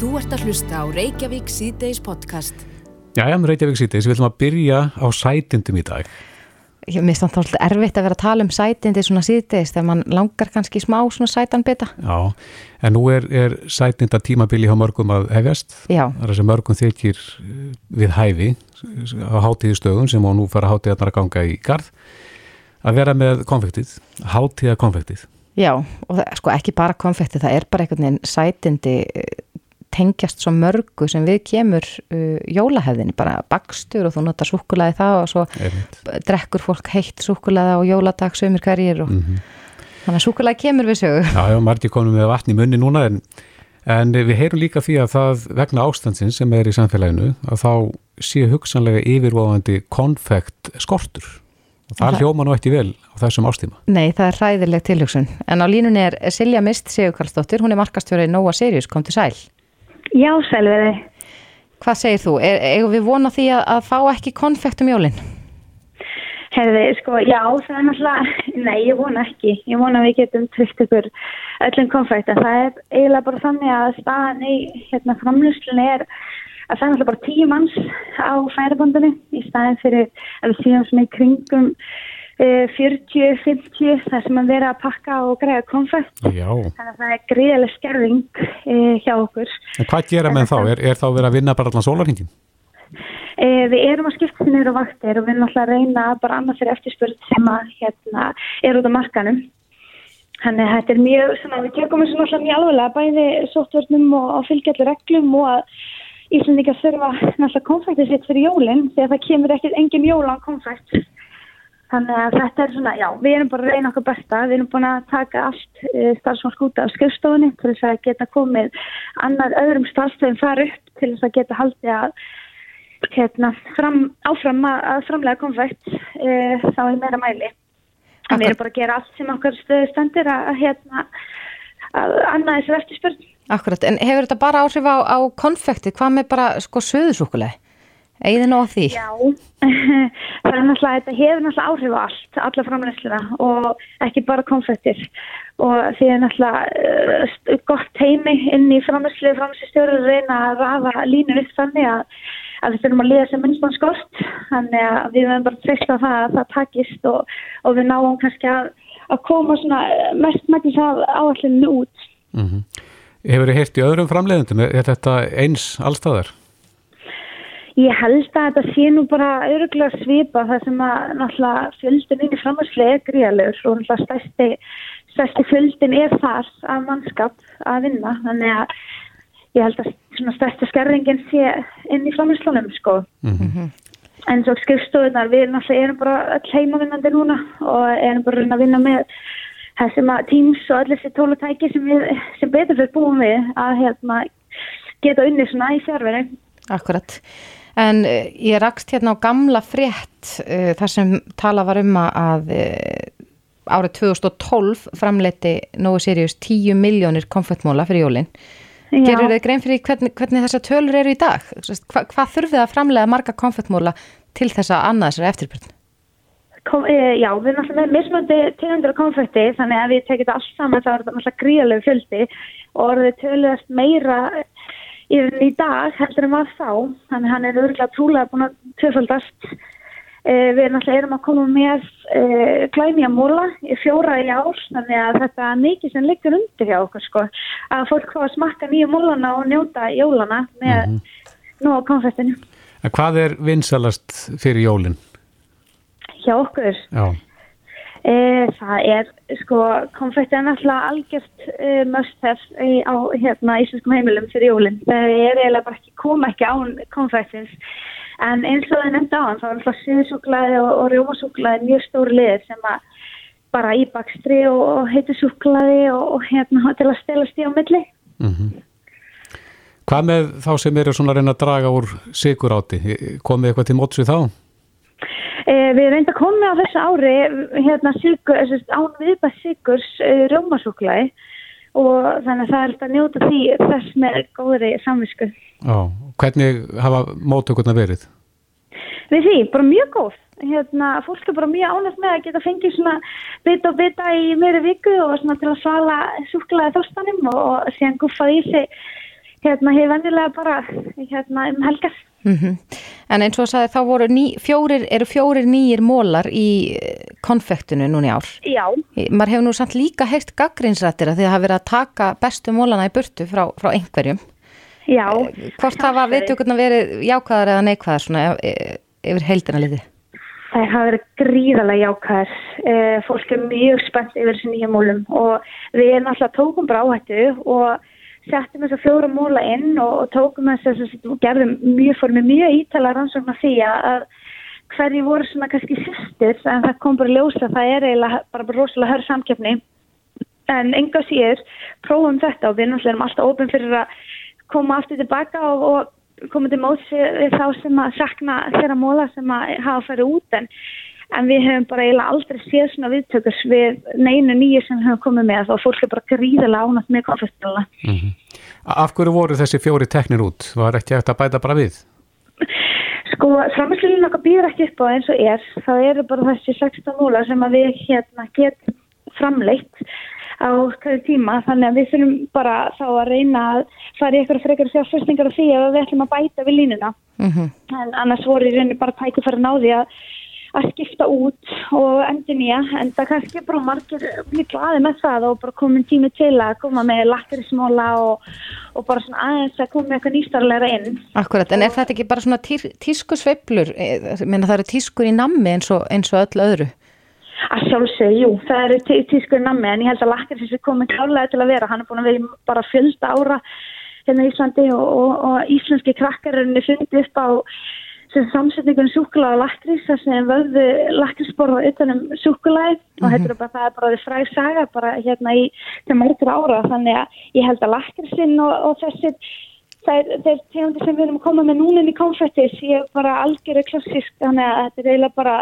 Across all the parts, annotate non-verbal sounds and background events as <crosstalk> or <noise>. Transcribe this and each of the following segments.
Þú ert að hlusta á Reykjavík síðdeis podcast. Já, já, Reykjavík síðdeis, við ætlum að byrja á sætindum í dag. Ég minnst þannig alltaf erfitt að vera að tala um sætindi svona síðdeis þegar mann langar kannski smá svona sætanbita. Já, en nú er, er sætinda tímabili hjá mörgum að hefjast. Já. Það er þessi mörgum þykir eh, við hæfi á hátíðistöðum sem á nú fara hátíðarnar að ganga í garð að vera með konfektið, hátíða konfektið. Já, og það, sko ekki bara konfektið, það er bara einhvern veginn sætindi eh, tengjast svo mörgu sem við kemur uh, jólahefðinni, bara bakstur og þú notar súkulaði það og svo Einmitt. drekkur fólk heitt súkulaði á jóladag sömur hverjir og Mm þannig að súkulaði kemur við sögu. Já, já, margir komum með vatn í munni núna en, en við heyrum líka því að það vegna ástandsins sem er í samfélaginu að þá sé hugsanlega yfirvofandi konfekt skortur og það hljóma nú ekki vel á þessum ástíma. Nei, það er hræðileg tilhugsun. En á línunni er Silja Mist Sigurkarlsdóttir, hún er markastjóri Nóa Sirius, kom til sæl. Já, selveri. Hvað segir þú? Er, eigum við vona því að, að fá ekki konfekt um jólinn? Herði, sko, já, það er náttúrulega, nei, ég vona ekki. Ég vona að við getum tryggt ykkur öllum konfekt. En það er eiginlega bara þannig að staðan í hérna, framlýslunni er að það er náttúrulega bara tíu manns á færibandinu í staðin fyrir við séum svona í kringum 40-50 þar sem að vera að pakka og greiða konfekt. Já, Þannig að það er gríðileg skerfing uh, hjá okkur. en hvað gera menn þá? Er, er þá verið að vinna bara allan sólarhingin? Eh, við erum að skipta niður á vaktir og við erum alltaf að reyna bara annað fyrir eftirspurð sem að hérna, er út á markanum. Þannig að þetta er mjög, svona, við tökum þessu náttúrulega mjög alveg bæði sóttvörnum og, og fylgjallir reglum og að Íslandingar þurfa náttúrulega konfektið sitt fyrir jólinn því að það kemur ekkert engin jólan konfekt. Þannig að þetta er svona, já, við erum bara að reyna okkur besta. Við erum búin að taka allt uh, starfsfólk út af skrifstofunni til þess að geta komið annar öðrum starfstöðum þar upp til þess að geta haldið að hérna, fram, áfram að, framlega konfekt uh, þá er meira mæli. En við erum bara að gera allt sem okkar stöðu stendur að, að, hérna, að annað þessar eftirspurn. Akkurat, en hefur þetta bara áhrif á, á konfekti? Hvað með bara sko söðusúkulega? Eigðin á því? Já, <laughs> það er náttúrulega, þetta hefur náttúrulega áhrif á allt, alla framleysluna og ekki bara konfektir og því er náttúrulega uh, gott heimi inn í framleyslu, framleyslustjóru að reyna að rafa línur upp þannig að, að við þurfum að liða sem minnstan skort, þannig að við verðum bara að treysta á það að það takist og, og við náum kannski að, að koma svona mest mættis af áallinu út. Mm Hefur þið heyrt í öðrum framleiðendum? Er þetta eins allstaðar? Ég held að þetta sé nú bara öruglega svipa það sem að náttúrulega fjöldin inn í framherslu er gríðalegur og náttúrulega stærsti, stærsti fjöldin er þar af mannskap að vinna þannig að ég held að svona stærsta skerðingin sé inn í framherslunum sko. Mm En svo skrifstofunar, við náttúrulega erum bara öll heimavinnandi núna og erum bara að að vinna með þessum að Teams og öll þessi tólutæki sem, við, sem betur fyrir búum við að hérna, geta unni svona í fjárveri. Akkurat. En uh, ég rakst hérna á gamla frétt uh, þar sem tala var um að uh, árið 2012 framleiti Nói Sirius 10 miljónir konfettmóla fyrir jólinn. Gerur þið grein fyrir hvernig, hvernig þessar tölur eru í dag? Hva, hvað þurfið að framlega marga konfettmóla til þess að annað þessari eftirbjörn? Kom, e, já, við erum alltaf með mismöndi tegundur af konfetti þannig að við tekjum þetta alls saman þá er þetta alltaf gríðalegu fjöldi og orðið töluðast meira í, í dag heldur en var þá. Þannig hann er örgulega trúlega búin að töfaldast e, við alltaf erum að koma með e, klæmja móla í fjóra í ár þannig að þetta er mikið sem liggur undir hjá okkur sko. Að fólk fá að smakka nýju mólana og njóta jólana með mm -hmm. nú á konfettinu hvað er vinsalast fyrir jólinn? hjá okkur? Já, E, það er, sko, konfetti er náttúrulega algjört e, must-have í- á hérna, íslenskum heimilum fyrir jólinn. Það er eiginlega bara ekki, koma ekki án konfettins. En eins og það nefndi á hann, þá er alltaf síðusúklaði og, og rjómasúklaði mjög stóri liðir sem að bara í bakstri og, og heitusúklaði og, og hérna til að stelast í á milli. mm Hvað með þá sem eru svona að reyna að draga úr sigur áti? Komið eitthvað til móts við þá? E, við reynda að koma á þessu ári hérna sigur, þessi, án viðbæð sigurs e, rjómasúklaði og þannig að það er alltaf að njóta því þess með góðri samvisku. Já, hvernig hafa móttökurna verið? Við því, bara mjög góð. Hérna, fólk er bara mjög ánægt með að geta fengið svona bita og bita í meiri viku og svona til að svala súklaði þorstanum og, og síðan guffað í sig hérna hefur vennilega bara hérna um helgar. Mm -hmm. En eins og að sagði þá voru ný, fjórir, eru fjórir nýjir mólar í eh, konfektinu núni ár. Já. Mar hefur nú samt líka heilt gaggrinsrættir að því að það hafi verið að taka bestu mólana í burtu frá, frá einhverjum. Já. Hvort hafa viðtökurna verið jákvæðar eða neikvæðar svona yfir heildina liði? Það hafa verið gríðarlega jákvæðar. Fólk er mjög spennt yfir þessu nýja mólum og við erum alltaf tókum bara áhættu og settum þess að fjóra móla inn og, og tókum þess að gerðum mjög fór með mjög ítala rannsókn að því að hverju voru svona kannski sýstir en það kom bara ljósa það er eiginlega bara, bara rosalega hörð samkjöfni en enga síður prófum þetta og við náttúrulega erum alltaf ofin fyrir að koma aftur tilbaka og, og koma til móts við þá sem að sakna þeirra móla sem að hafa farið út. En en við hefum bara eiginlega aldrei séð svona viðtökurs við neinu nýju sem hefum komið með og fólk er bara gríðilega ánætt með konfestinala. Mm -hmm. Af hverju voru þessi fjóri teknir út? Var ekki eftir að bæta bara við? Sko, framhersluðin okkar býður ekki upp á eins og er. Það eru bara þessi 16 múla sem að við hérna getum framleitt á hverju tíma þannig að við þurfum bara þá að reyna að fara í eitthvað frekar fjárfæstingar af því að við ætlum að bæta við línuna mm -hmm. en annars voru í reyni bara tækið fyrir náði að að skipta út og endur nýja en það kannski bara margir mjög glaði með það og bara komin tími til að koma með lakrismóla og, og bara svona aðeins að koma með eitthvað nýstarleira inn. Akkurat, en er þetta ekki bara svona tí, tískusveiflur? Menna það eru tískur í nammi eins og, eins og öll öðru? Að sjálfsög, jú, það eru tí, tískur í nammi en ég held að lakris er komin klálega til að vera. Hann er búin að vera bara fjölda ára hérna í Íslandi og, og, og íslenski krakkarinn er fundið upp á sem samsetningun súkulega og lakrís þar sem vöðu lakrísborða utanum súkulega mm -hmm. og er bara, það er bara því fræg saga bara hérna í þeim margur ára. Þannig að ég held að lakrísinn og, og þessir þeir tegundir sem við erum að koma með núnin í konfettis ég er bara algjörðu klassísk. Þannig að þetta er eiginlega bara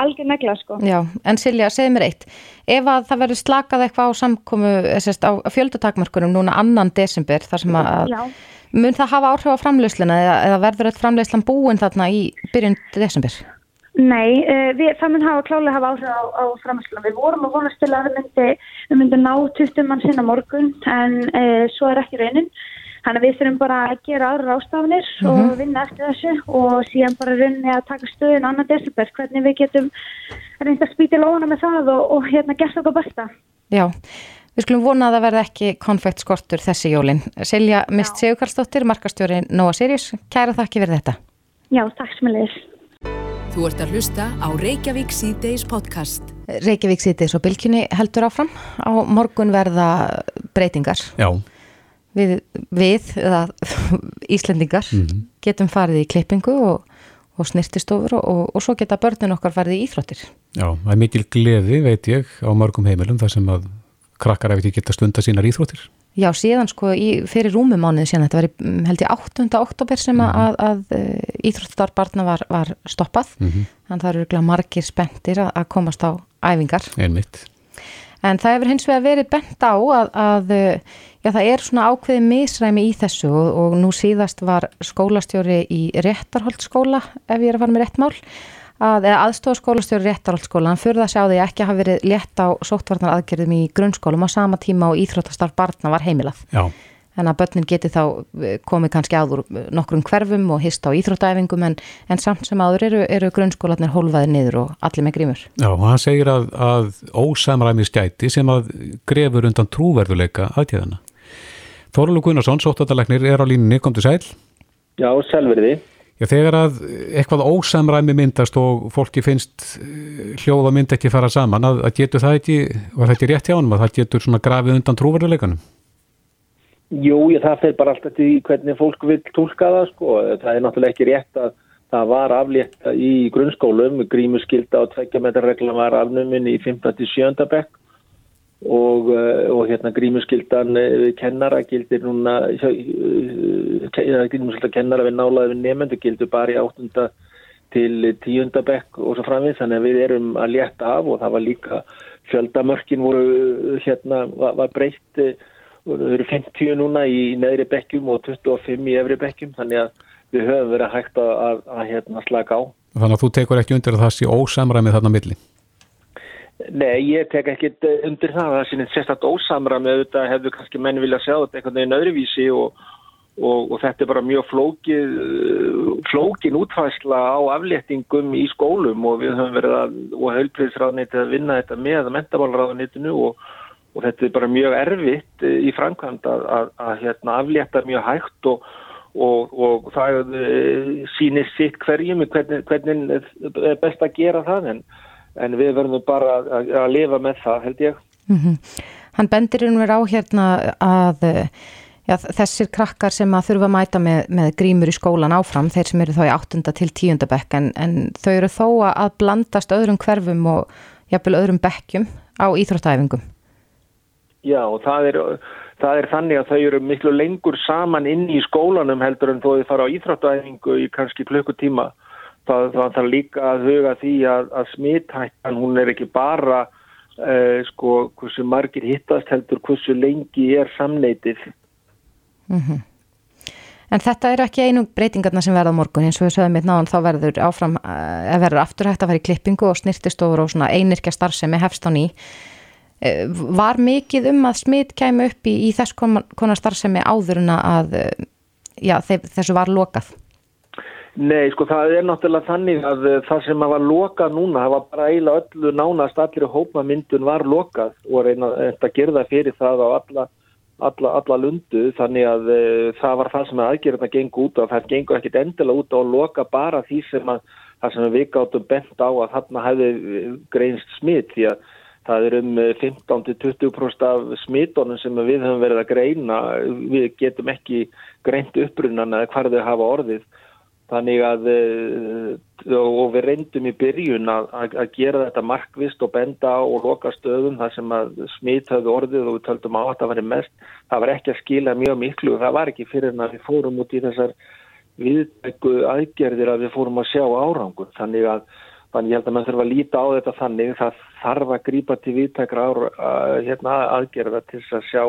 algjör negla sko. Já, en Silja, segð mér eitt ef að það verður slakað eitthvað á samkomu á fjöldutakmörkunum núna annan desember þar sem að Já Mun það hafa áhrif á framleysluna eða, eða verður þetta framleyslan búin þarna í byrjun desember? Nei, uh, við, það mun hafa klálega hafa áhrif á, á framleysluna. Við vorum að vonast til að við myndum myndi ná 20 mann sinna morgun en uh, svo er ekki raunin. Þannig að við þurfum bara að gera aðra ástafinir mm -hmm. og mhm. vinna eftir þessu og síðan bara rauninni að taka stöðun annan desember. Hvernig við getum reynda að spýta lóna með það og, og hérna gert okkur besta. Já. Við skulum vona að það verði ekki konfektskortur þessi jólinn. Silja Mist Sigurkarlsdóttir, markastjóri Nova Sirius, kæra þakki verið þetta. Já, takk sem að leiðis. Þú ert að hlusta á Reykjavík C-Days podcast. Reykjavík C-Days og Bilkynni heldur áfram. Á morgun verða breytingar. Já. Við, við eða <laughs> Íslendingar, mm -hmm. getum farið í klippingu og, og snirtistofur og, og, og svo geta börnun okkar farið í íþróttir. Já, það er mikil gleði, veit ég, á morgum heimilum þar sem að krakkar ef ekki geta stunda sínar íþróttir? Já, síðan sko í, fyrir rúmumánuði síðan, þetta var í, held ég 8. oktober sem mm -hmm. að, að eh, íþróttarbarna var, var stoppað, mm -hmm. þannig að það eru margir spendir að, að komast á æfingar. Einmitt. En það hefur hins vegar verið bent á að, að eh, já, það er svona ákveði misræmi í þessu og, og nú síðast var skólastjóri í réttarholtskóla, ef ég er að fara með réttmál, að aðstofskólastjóri réttarhaldsskóla hann fyrir að sjá því ekki hafa verið létt á sóttvarnar aðgerðum í grunnskólum á sama tíma og íþróttastarf barna var heimilað. Já. En að börnin geti þá eh, komið kannski áður nokkrum hverfum og hist á íþróttaæfingum en, en samt sem áður eru, eru grunnskólanir hólfaðir niður og allir með grímur. Já, og hann segir að, að ósamræmi skæti sem að grefur undan trúverðuleika aðtíðana. Þorlu Gunnarsson, sóttvartalegnir, er á línunni, kom til sæl. Já, selveriði. Já, þegar að eitthvað ósamræmi myndast og fólki finnst eh, hljóða mynd ekki fara saman, að, að getur það ekki, var þetta rétt hjá hann, að það getur svona grafið undan trúverðuleikanum? Jú, ég, það fyrir bara alltaf til hvernig fólk vil tólka það, sko. Það er náttúrulega ekki rétt að það var aflétt í grunnskólum, grímuskylda og tveggjametarregla var afnuminn í 57. bekk og, eh, og hérna grímuskyldan eh, kennara gildir núna eh, grímuskyldan kennara við nálaði við nefndu gildur bara í áttunda til tíundabekk og svo framvið þannig að við erum að létta af og það var líka fjöldamörkin voru hérna var, var breytt þau eru 50 núna í neðri bekkjum og 25 í efri bekkjum. Þannig að við höfum verið hægt að, að, að hérna slaka á. Þannig að þú tekur ekki undir að það sé ósamræmið þarna milli Nei, ég tek ekki undir það. Það sínir sérstaklega ósamra með þetta hefðu kannski menn vilja sjá þetta einhvern veginn öðruvísi og, og, og þetta er bara mjög flókin, flókin útfæsla á afléttingum í skólum og við höfum verið að, og höflpriðsraðnitið að vinna þetta með mentabálraðnitinu og, og þetta er bara mjög erfitt í framkvæmd að, að, að hérna, aflétta mjög hægt og, og það sýnir sitt hverjum hvernig, hvernig er best að gera það en, en við verðum bara að lifa með það held ég. Mm -hmm. Hann bendir um verið á hérna að já, þessir krakkar sem að þurfa að mæta með, með grímur í skólan áfram, þeir sem eru þá í 8. til 10. bekk en, en þau eru þó að blandast öðrum hverfum og jafnvel öðrum bekkjum á íþróttæfingum. Já og það er, það er þannig að þau eru miklu lengur saman inn í skólanum heldur en þó þau fara á íþróttæfingu í kannski klukkutíma. Það, það þarf líka að huga því að, að smithættan hún er ekki bara uh, sko hversu margir hittast heldur hversu lengi er samneitið Mm -hmm. En þetta eru ekki einu breytingarna sem verða morgun eins og við sögum mitt náðan þá verður áfram að verður afturhægt að vera í klippingu og snirtistofur og svona einirkja starfsemi hefst á ný. Eh, var mikið um að smitt kæmu upp í, í þess konar starfsemi áður en að eh, já, þessu var lokað? Nei, sko það er náttúrulega þannig að eh, það sem var lokað núna, það var bara eiginlega öllu nánast allir hópamyndun var lokað og reyna að gerða fyrir það á alla alla, alla lundu. Þannig að e, það var það sem aðgerðina gengur út á. Það gengur ekkit endilega út að loka bara því sem að það sem við gáttum bent á að þarna hefði eh, greinst smitt því að það er um 15-20% eh, af smittónum sem við höfum verið að greina. Við getum ekki greint uppbrunnan eða hvar þau hafa orðið Þannig að eh, og við reyndum í byrjun að, að gera þetta markvist og benda og loka stöðum þar sem að smít höfðu orðið og við töldum á að það var mest. Það var ekki að skila mjög miklu og það var ekki fyrir en að við fórum út í þessar viðbæku aðgerðir að við fórum að sjá árangur. Þannig að þannig ég held að mann þurfa að líta á þetta þannig það þarf að grípa til viðtækra hérna, aðgerða til að sjá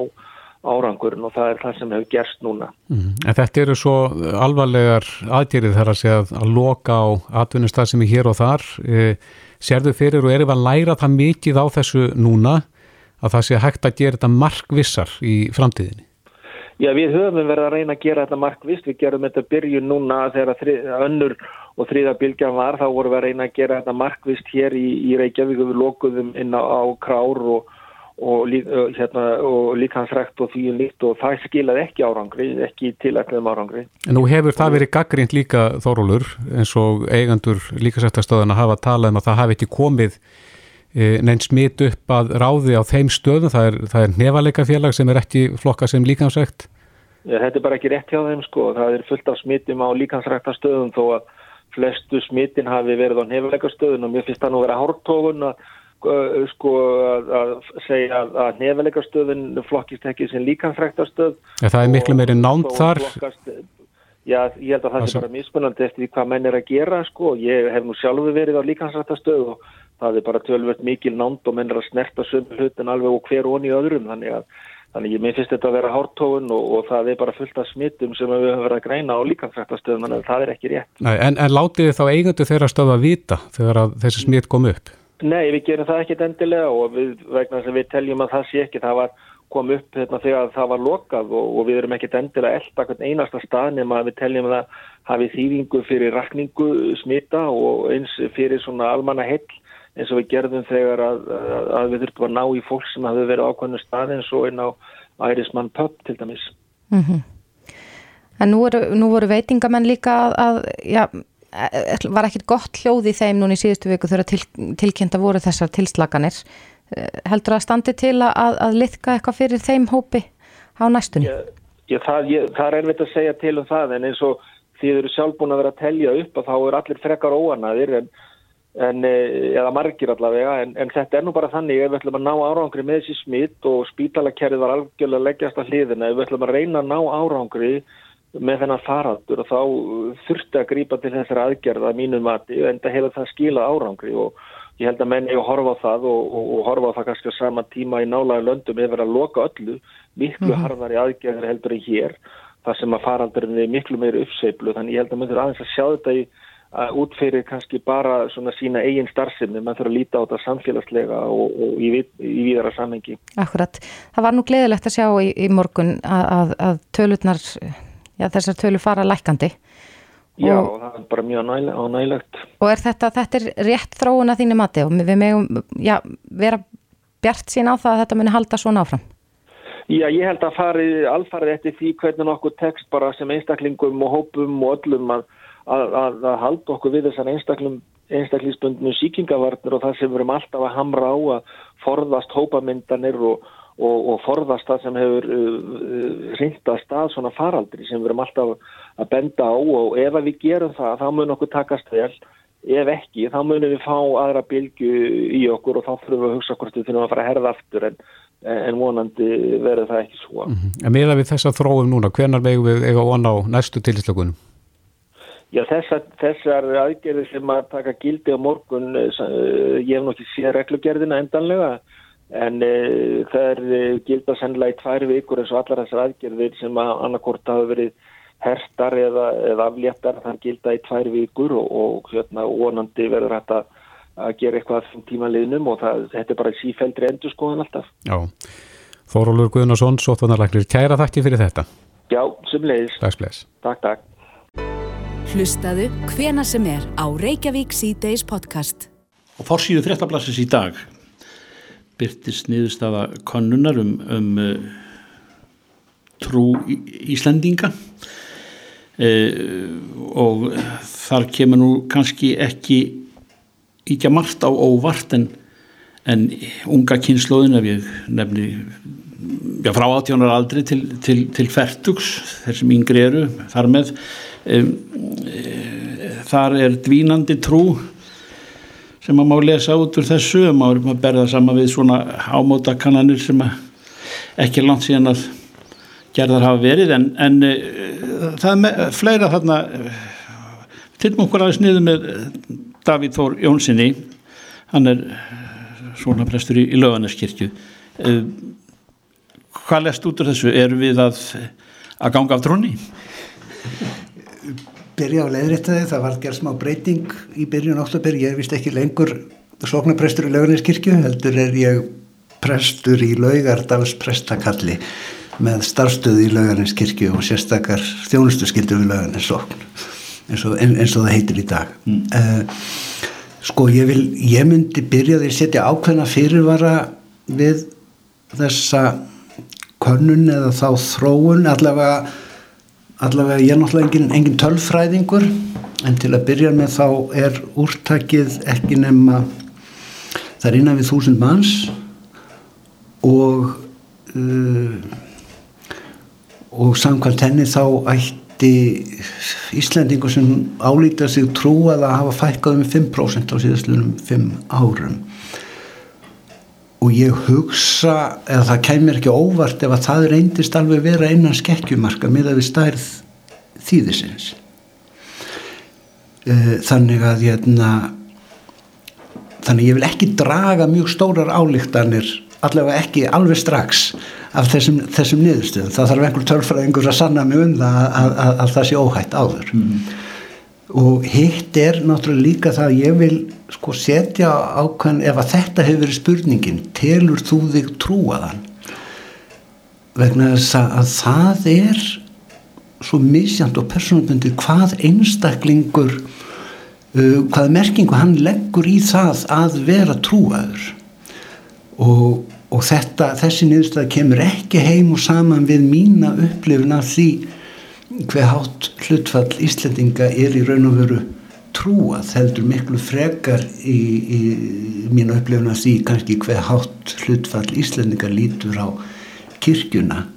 árangurinn og það er það sem hefur gerst núna. Mm. En þetta eru svo alvarlegar aðgerið þar að segja að loka á atvinnustað sem er hér og þar. E, Serðu fyrir og eru að læra það mikið á þessu núna að það sé hægt að gera þetta markvissar í framtíðinni? Já, við höfum verið að reyna að gera þetta markviss. Við gerum þetta byrjun núna þegar önnur og þriða bylgjan var. Þá vorum við að reyna að gera þetta markvist hér í, í Reykjavík og við lokuðum inn á, á krár og og, lí, hérna, og líkansrækt og því líkt og það skilaði ekki árangri, ekki tilætnaðum árangri. En nú hefur það verið gaggrínt líka þórólur eins og eigandur líkasræktastöðuna hafa talað um að það hafi ekki komið e, neinn smitt upp að ráði á þeim stöðum, það er, það er nefaleika félag sem er ekki flokka sem líkansrækt? Ja, þetta er bara ekki rétt hjá þeim sko, það er fullt af smittum á líkansræktastöðum þó að flestu smittin hafi verið á nefaleika stöðun og mér finnst það nú að vera hórtógun að Uh, sko að, að segja að nefnilegastöðun flokkist ekki sem líkanfræktastöð ja, Það er miklu meiri nánt þar flokkast, Já, ég held að það sé bara mismunandi eftir hvað menn er að gera sko, ég hef nú sjálfu verið á líkansræktastöð og það er bara tölvöld mikil nánt og menn er að snerta sömu hlutin alveg og hver onni öðrum þannig að Þannig ég finnst þetta að vera hártóun og, og það er bara fullt af smittum sem við höfum verið að greina á líkansræktastöðum, þannig að það er ekki rétt. Nei, en, en látið þá eigandu þeirra stöðu að vita þegar að þessi smitt kom upp? Nei, við gerum það ekkit endilega og við, vegna þess að við teljum að það sé ekki, það var kom upp hérna, þegar það var lokað og, og við erum ekkit endilega elda einasta stað nema að við teljum að það hafi þýðingu fyrir rakningu smita og eins fyrir svona almanna hell eins og við gerðum þegar að, að, að við þurftum að ná í fólk sem hafi verið ákvæmnu stað eins og einn á Ærismann Pöpp til dæmis. Mm -hmm. En nú, er, nú voru veitingamenn líka að, að Eh, var ekkit gott hljóð í þeim núna í síðustu viku þegar til, tilkynnta voru þessar tilslaganir eh, heldur að standi til að, að liðka eitthvað fyrir þeim hópi á næstunni? Já, það, ég, það er erfitt að segja til um það en eins og því þau eru sjálf búin að vera að telja upp og þá er allir frekar óanaðir en, en, eh, eða margir allavega en, en þetta er nú bara þannig ef við ætlum að ná árangri með þessi smitt og spítalakerrið var algjörlega leggjast að hliðina ef við ætlum að reyna að ná árangri með þennan faraldur og þá þurfti að grípa til þessar aðgerða mínum mati en það hefur það skila árangri og ég held að menni að horfa á það og, og, og horfa á það kannski á sama tíma í nálaga löndum hefur að loka öllu miklu mm -hmm. harðari aðgerðar heldur en hér þar sem að faraldurinn er miklu meiri uppseiplu þannig ég held að maður aðeins að sjá þetta í að útferir kannski bara svona sína eigin starfsefni, maður þurfa að líta á þetta samfélagslega og, og í, í víðara samhengi. Akkurat, það var nú gleðilegt að sjá í, í morgun að, að, að tölutnar já, þessar tölu fara lækandi Já, Og- það er bara mjög ánægilegt. og er þetta, þetta er rétt þróun að þínu mati? Og við megum já, vera bjart sín á það að þetta muni halda svona áfram? Já, ég held að fari alfarið eftir því hvernig okkur tekst bara sem einstaklingum og hópum og öllum að, að, að, að halda okkur við þessar einstaklum einstaklingsbundnu síkingavarnir og það sem við erum alltaf að hamra á að forðast hópamyndanir og, og, og forðast það sem hefur uh, uh, reyndast að svona faraldri sem við erum alltaf að benda á og ef að við gerum það þá mun okkur takast vel ef ekki þá munum við fá aðra bylgu í okkur og þá þurfum við að hugsa hvort við þurfum að fara að herða aftur en, en vonandi verður það ekki svo. En meða við þessa þróum núna, hvenar megum við eiga von á næstu tilslökunum? Já, þessar, þessar aðgerðir sem að taka gildi á morgun, eh, eh, ég hef nokkið séð reglugerðina endanlega, en uh, það er uh, gilda sennilega í tvær vikur eins og allar þessar aðgerðir sem að annarkort hafa verið hertar eða, eða afléttar, það gilda í tvær vikur og, og hérna, vonandi verður þetta að gera eitthvað tíma liðnum og það, þetta er bara sífældri endur skoðan alltaf. Já. Þórólur Guðnarsson, Sotvanarlæknir, kæra þakki fyrir þetta. Já. Dagsbless. Takk, takk. Hlustaðu hvena sem er á Reykjavík C-Days podcast. Og fórsíðu fréttablassis í dag byrtist niðurstafa konnunar um, um uh, trú Í- Íslendinga. Uh, og þar kemur nú kannski ekki íkja margt á óvart en, en unga kynnslóðin ef ég nefni já, frá átjónar aldri til, til, til fertugs, þeir sem yngri eru þar með um, þar er dvínandi trú sem að má lesa út úr þessu og má maður berða saman við svona ámóta kannanir sem að ekki er langt síðan að gerðar hafa verið en, en uh, það er með, fleira þarna uh, tilmum okkur aðeins niður með eh, Davíð Þór Jónssoni hann er svona prestur í, í löganeskirkju hvað lest út úr þessu? Eru við að, að ganga af tróni byrja á leiðréttaði, það var gerð smá breyting í byrjun oktober, ég er vist ekki lengur sóknarprestur í laugarneskirkju heldur er ég prestur í laugardals prestakalli með starfstöðu í laugarneskirkju og sérstakar þjónustu skildur við laugarnessókn eins, eins og það heitir í dag mm. sko ég vil ég myndi byrja því að setja ákveðna fyrirvara við þessa könnun eða þá þróun allavega allavega ég er náttúrulega engin, engin tölfræðingur en til að byrja með þá er úrtakið ekki nema það er innan við þúsund manns og uh, og samkvæmt henni þá ætti Íslendingur sem álíta sig trúað að hafa fækkað um 5% á síðastlunum 5 árum og ég hugsa eða það kemur ekki óvart ef að það reyndist alveg vera innan skekkjumarka miða við stærð þýðisins. Eh, þannig að hérna, þannig ég vil ekki draga mjög stórar álíktanir allavega ekki alveg strax af þessum, þessum niðurstöðum. Það þarf einhver tölfræðingur að sanna mig um það að, að, að það sé óhætt áður. Og hitt er náttúrulega líka það að ég vil sko setja ákveðin ef að þetta hefur verið spurningin telur þú þig trúaðan? Vegna þess að, að það er svo misjant og persónabundir hvað einstaklingur uh, hvað merkingu hann leggur í það að vera trúaður. Og, og þetta, þessi niðurstað kemur ekki heim og saman við mína upplifun af því hver hátt hlutfall Íslendinga er í raun og veru trúað heldur miklu frekar í, í mínu upplifun af því kannski hver hátt hlutfall Íslendinga lítur á kirkjuna,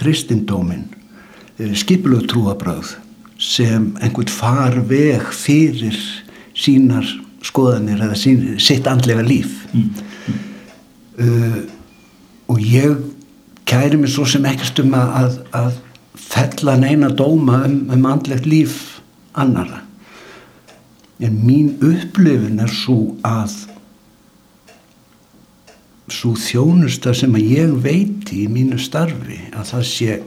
kristindómin skipulög trúabröð sem einhvern farveg fyrir sínar skoðanir eða sín, sitt andlega líf mm. Uh, og ég kæri mig svo sem ekkert um að, að, að fella neina dóma um, um andlegt líf annara en mín upplifin er svo að svo þjónusta sem að ég veiti í mínu starfi að það sé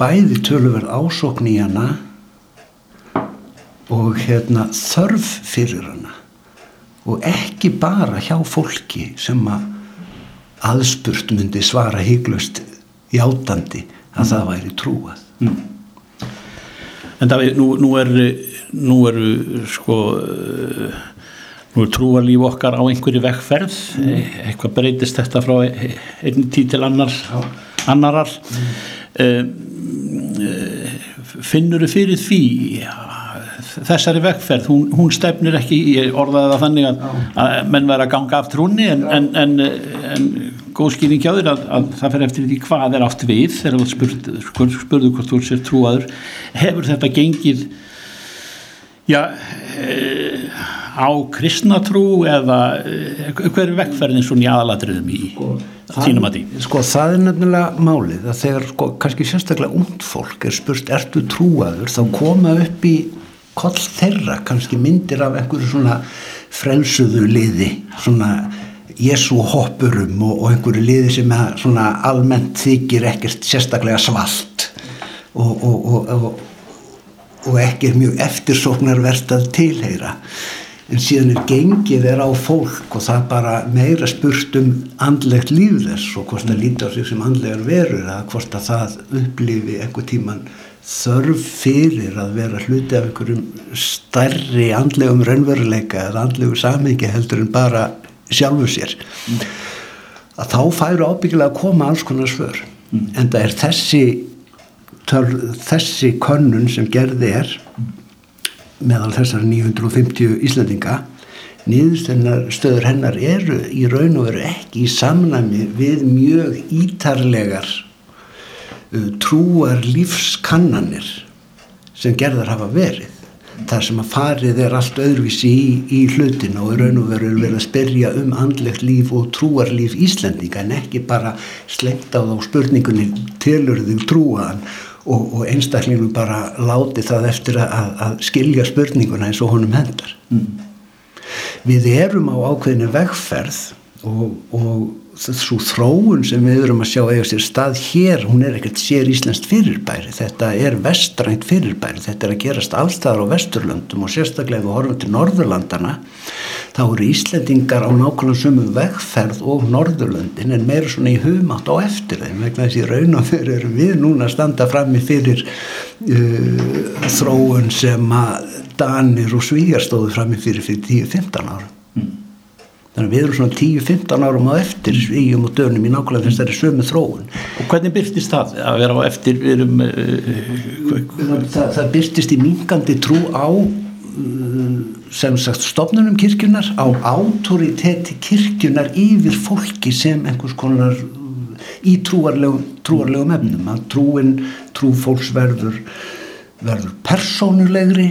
bæði töluverð ásókn í hana og hérna þörf fyrir hana og ekki bara hjá fólki sem að aðspurt myndi svara hygglust játandi að mm. það væri trúað. Mm. En það, nú, nú er nú eru sko nú er trúarlíf okkar á einhverju vekkferð mm. eitthvað breytist þetta frá einn tíð til annar annarar mm. finnur þau fyrir því þessari vekkferð, hún, hún stefnir ekki í orðaða þannig að, að menn verða að ganga af trúni en, en, en, en góð skýring hjá þér að, að það fer eftir því hvað er átt við þegar þú spurðu hvort þú sér trúaður. Hefur þetta gengið já e, á kristnatrú eða e, hver er vekkferðin svona í aðalatriðum í sko, þínum að því? Sko það er nefnilega málið að þegar sko, kannski sérstaklega ungd fólk er spurt ertu trúaður þá koma upp í koll þeirra kannski myndir af einhverju svona frelsuðu liði svona Jésu hoppurum og, og einhverju liði sem svona almennt þykir ekkert sérstaklega svalt og, og, og ekki er mjög eftirsóknarvert að tilheyra en síðan er gengið er á fólk og það bara meira spurt um andlegt líf þess og hvort það líti á sig sem andlegar verur eða hvort að það upplifi einhver tíman þörf fyrir að vera hluti af einhverjum stærri andlegum raunveruleika eða andlegu samhengi heldur en bara sjálfu sér mm. að þá færu ábyggilega að koma alls konar svör mm. en það er þessi þessi könnun sem gerði er meðal þessar 950 Íslandinga niðurstöðnar stöður hennar eru í raun og veru ekki í samnami við mjög ítarlegar uh, trúar lífskannanir sem gerðar hafa verið þar sem að farið er allt öðruvísi í, í hlutin og raun og veru verið að spyrja um andlegt líf og trúarlíf Íslandinga en ekki bara slengt á þá spurningunni tilur þig trúaðan og, og einstaklingu bara láti það eftir að, að skilja spurninguna eins og honum hendar mm. við erum á ákveðinu vegferð og, og svo þróun sem við erum að sjá eiga sér stað hér, hún er ekkert sér íslenskt fyrirbæri, þetta er vestrænt fyrirbæri, þetta er að gerast allstaðar á vesturlöndum og sérstaklega við horfum til norðurlandana, þá eru Íslendingar á nákvæmlega sumu vegferð og norðurlöndin en meira svona í humátt á eftir þeim, vegna þessi raun og fyrir erum við núna að standa frammi fyrir uh, þróun sem að Danir og Svíjar stóðu frammi fyrir fyrir 10-15 ára. Mm þannig að við erum svona 10-15 árum á eftir svíjum og dönum í nákvæmlega þessari sömu þróun. Og hvernig byrtist það að vera á eftir erum, uh, það, það byrtist í mingandi trú á uh, sem sagt stofnunum kirkjunar á autoriteti kirkjunar yfir fólki sem einhvers konar í trúarlegum, trúarlegum efnum. Að trúin, trú fólks verður verður persónulegri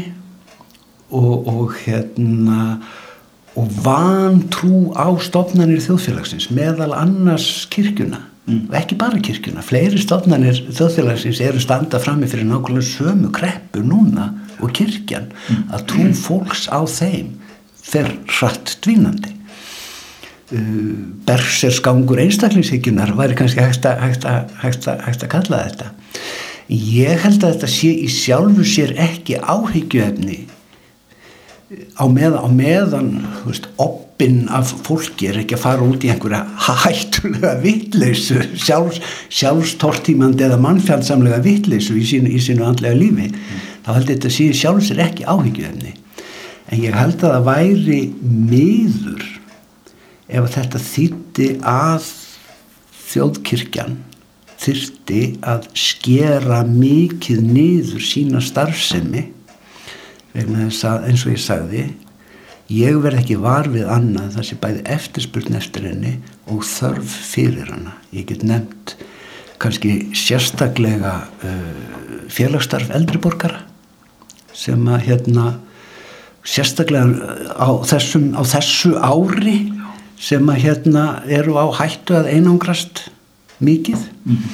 og, og hérna og vantrú á stofnanir þjóðfélagsins meðal annars kirkjuna. Mm. ekki bara kirkjuna fleiri stofnanir þjóðfélagsins eru standa frammi fyrir nákvæmlega sömu kreppu núna og kirkjan að trú fólks á þeim fer hratt dvínandi uh, berserskángur einstaklingshyggjunar væri kannski hægt að, hægt, að, hægt, að, hægt að kalla þetta ég held að þetta sé í sjálfu sér ekki áhyggjuefni á meðan, á meðan veist, oppin af fólki er ekki að fara út í einhverja hættulega vittleysu sjálfs, sjálfstortímandi eða mannfjandsamlega vittleysu í í sínu andlega lífi mm. Þá held þetta síðan sjálfsir ekki áhyggjöfni en ég held að það væri miður ef þetta þýtti að þjóðkirkjan þyrti að skera mikið niður sína starfsemi vegna þess að eins og ég sagði ég verð ekki var við annað þar sem bæði eftirspurn eftir henni og þörf fyrir hana. Ég get nefnt kannski sérstaklega uh, félagsstarf eldriborgara sem að hérna sérstaklega á, þessum, á þessu ári sem að hérna eru á hættu að einangrast mikið. Mm.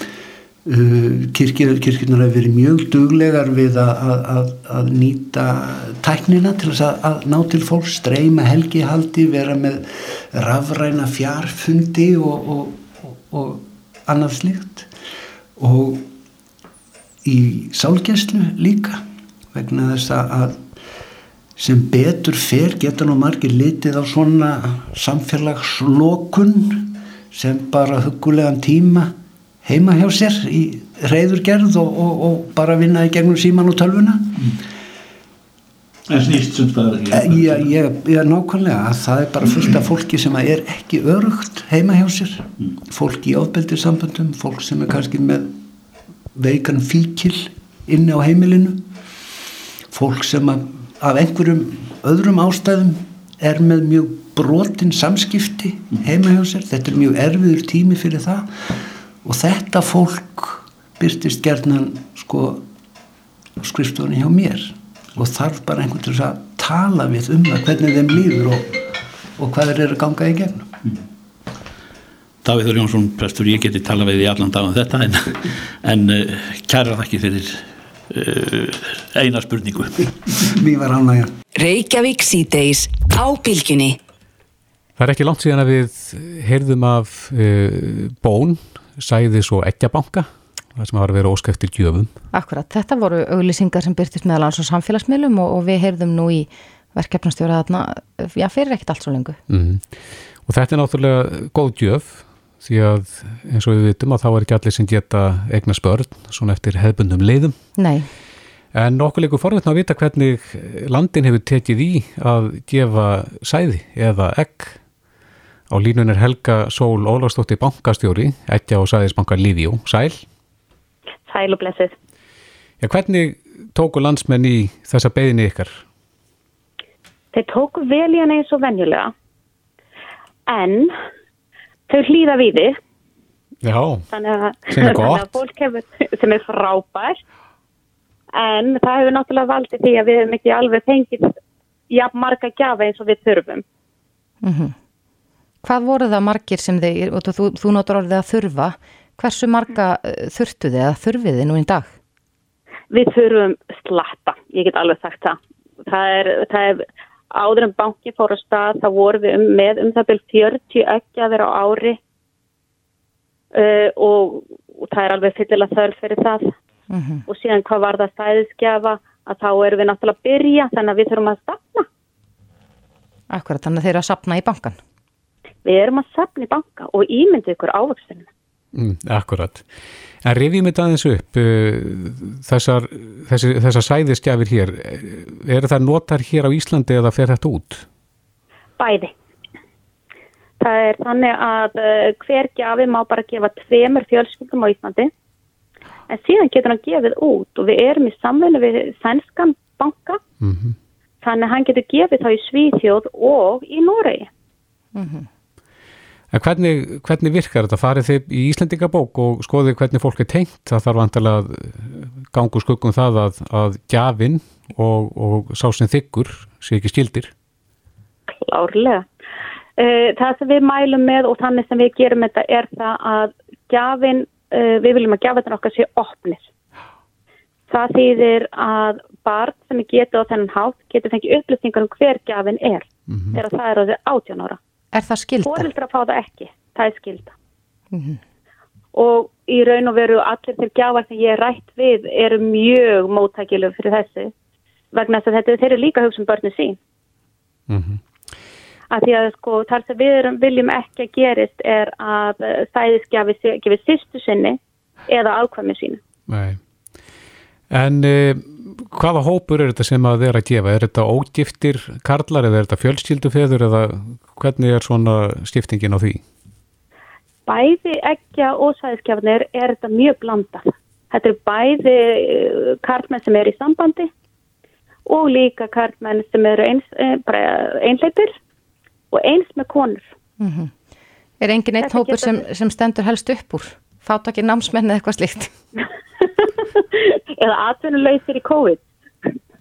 Uh, kirkir, kirkirnar hefur verið mjög duglegar við að, að, að nýta tæknina til að, að ná til fólk, streyma helgihaldi, vera með rafræna fjarfundi og, og, og, og annað slikt og í sálgjæslu líka vegna þess að sem betur fer geta nú margir litið á svona samfélagslokun sem bara hugulegan tíma heima hjá sér í reyðurgerð og, og, og bara vinna í gegnum síman og tölvuna. En snýst sem Eh, ég, ég, ég nákvæmlega. Að það er bara fullt af <clears throat> fólki sem er ekki örugt heima hjá sér. Fólk í ofbeldissamböndum fólk sem er kannski með veikan fíkil inni á heimilinu fólk sem af einhverjum öðrum ástæðum er með mjög brotin samskipti heima hjá sér. Þetta er mjög erfiður tími fyrir það. Og þetta fólk byrtist gerðnan sko skrifstofunni hjá mér. Og þarf bara einhvern til að tala við um það hvernig þeim líður og, og hvað þeir eru að ganga í gegnum. Davíður Jónsson, prestur, ég geti talað við í allan dag um þetta en, en uh, kæra þakki fyrir eina spurningu <laughs> Mér var ánægja Reykjavík síðdeis á bylginni. Það er ekki langt síðan að við heyrðum af uh, bón, sæðis og ekkjabanka, það sem hafa verið óskæftir gjöfum. Akkurat, þetta voru auglýsingar sem byrtist meðal hans á samfélagsmiðlum og, og við heyrðum nú í verkefnastjóra þarna, já, fyrir ekkert allt svo lengu. Mm. Og þetta er náttúrulega góð gjöf því að eins og við vitum að þá er ekki allir sem geta eigna spörn svona eftir hefbundum leiðum. Nei, En okkur líkur forvetna að vita hvernig landin hefur tekið í að gefa sæði eða egg. Á línun er Helga Sól Ólafsdóttir bankastjóri, ekki á sæðisbanka Lífjó. Sæl. Sæl og blessið. Já, hvernig tóku landsmenn í þessa beðinni ykkar? Þeir tóku vel í hann eins og venjulega en þau hlýða við þið Já, þannig að, Sem er <laughs> þannig gott. að fólk hefur <laughs> sem er frábært en það hefur náttúrulega valdið því að við hefum ekki alveg fengið jafn marga gjafa eins og við þurfum. hvað voru það margir sem þið, og þú, þú notur orðið að þurfa, hversu marga eh, þurftu þið eða þurfið þið nú í dag? Við þurfum slatta, ég get alveg sagt það. Það er, það er áður en banki fór á stað, þá vorum við um, með um það byrjum 40 ekki að vera á ári uh, og, og það er alveg fyllilega þörf fyrir það. Og síðan hvað var það stæðisgjafa að þá erum við náttúrulega að byrja þannig að við þurfum að stafna. Akkurat, þannig að þeir eru að sapna í bankan. Við erum að safna í banka og ímyndið ykkur ávöxtunum. Mm, akkurat. En rifjum þetta aðeins upp, uh, þessar, þessi, þessar sæðisgjafir hér, eru það notar hér á Íslandi eða fer þetta út? Bæði. Það er þannig að uh, hver gjafi má bara gefa tveimur fjölskyldum á Íslandi en síðan getur hann gefið út og við erum í samfunni við sænskan banka Mm þannig að hann getur gefið þá í Svíþjóð og í Noregi. En hvernig, hvernig virkar þetta? Farið þið í Íslendingabók og skoðið hvernig fólk er tengt? Það þarf vantilega að gangu skuggum það að, að gjafinn og, og sá sem þykkur sé ekki skildir. Klárlega. Uh, það sem við mælum með og þannig sem við gerum þetta er það að gjafin, uh, við viljum að gjafin okkar sé opnir. Það þýðir að barn sem er getið á þennan hátt getur fengið upplýsingar um hver gjafin er þegar það er á því 18 ára. Er það skilda? Fóreldra fá það ekki, það er skilda. Og í raun og veru allir til gjafar sem ég er rætt við eru mjög móttækileg fyrir þessu vegna þess að þetta, þeir eru líka að hugsa um börnu sín. Mm að því að sko þar sem við erum, viljum ekki að gerist er að stæðisgjafi gefið sýstu sinni eða ákvæmi sínu. Nei. En uh, hvaða hópur er þetta sem að þeir að gefa? Er þetta ógiftir karlar eða er þetta fjölskyldufeður eða hvernig er svona skiptingin á því? Bæði ekja og stæðisgjafinir er þetta mjög blandað. Þetta er bæði eh, karlmenn sem er í sambandi og líka karlmenn sem eru eins, eh, bara einleipir og eins með konur. Er engin eitt hópur sem, sem stendur helst upp úr? Fátakir námsmenn eða eitthvað slíkt? <laughs> <laughs> eða atvinnuleysir í COVID.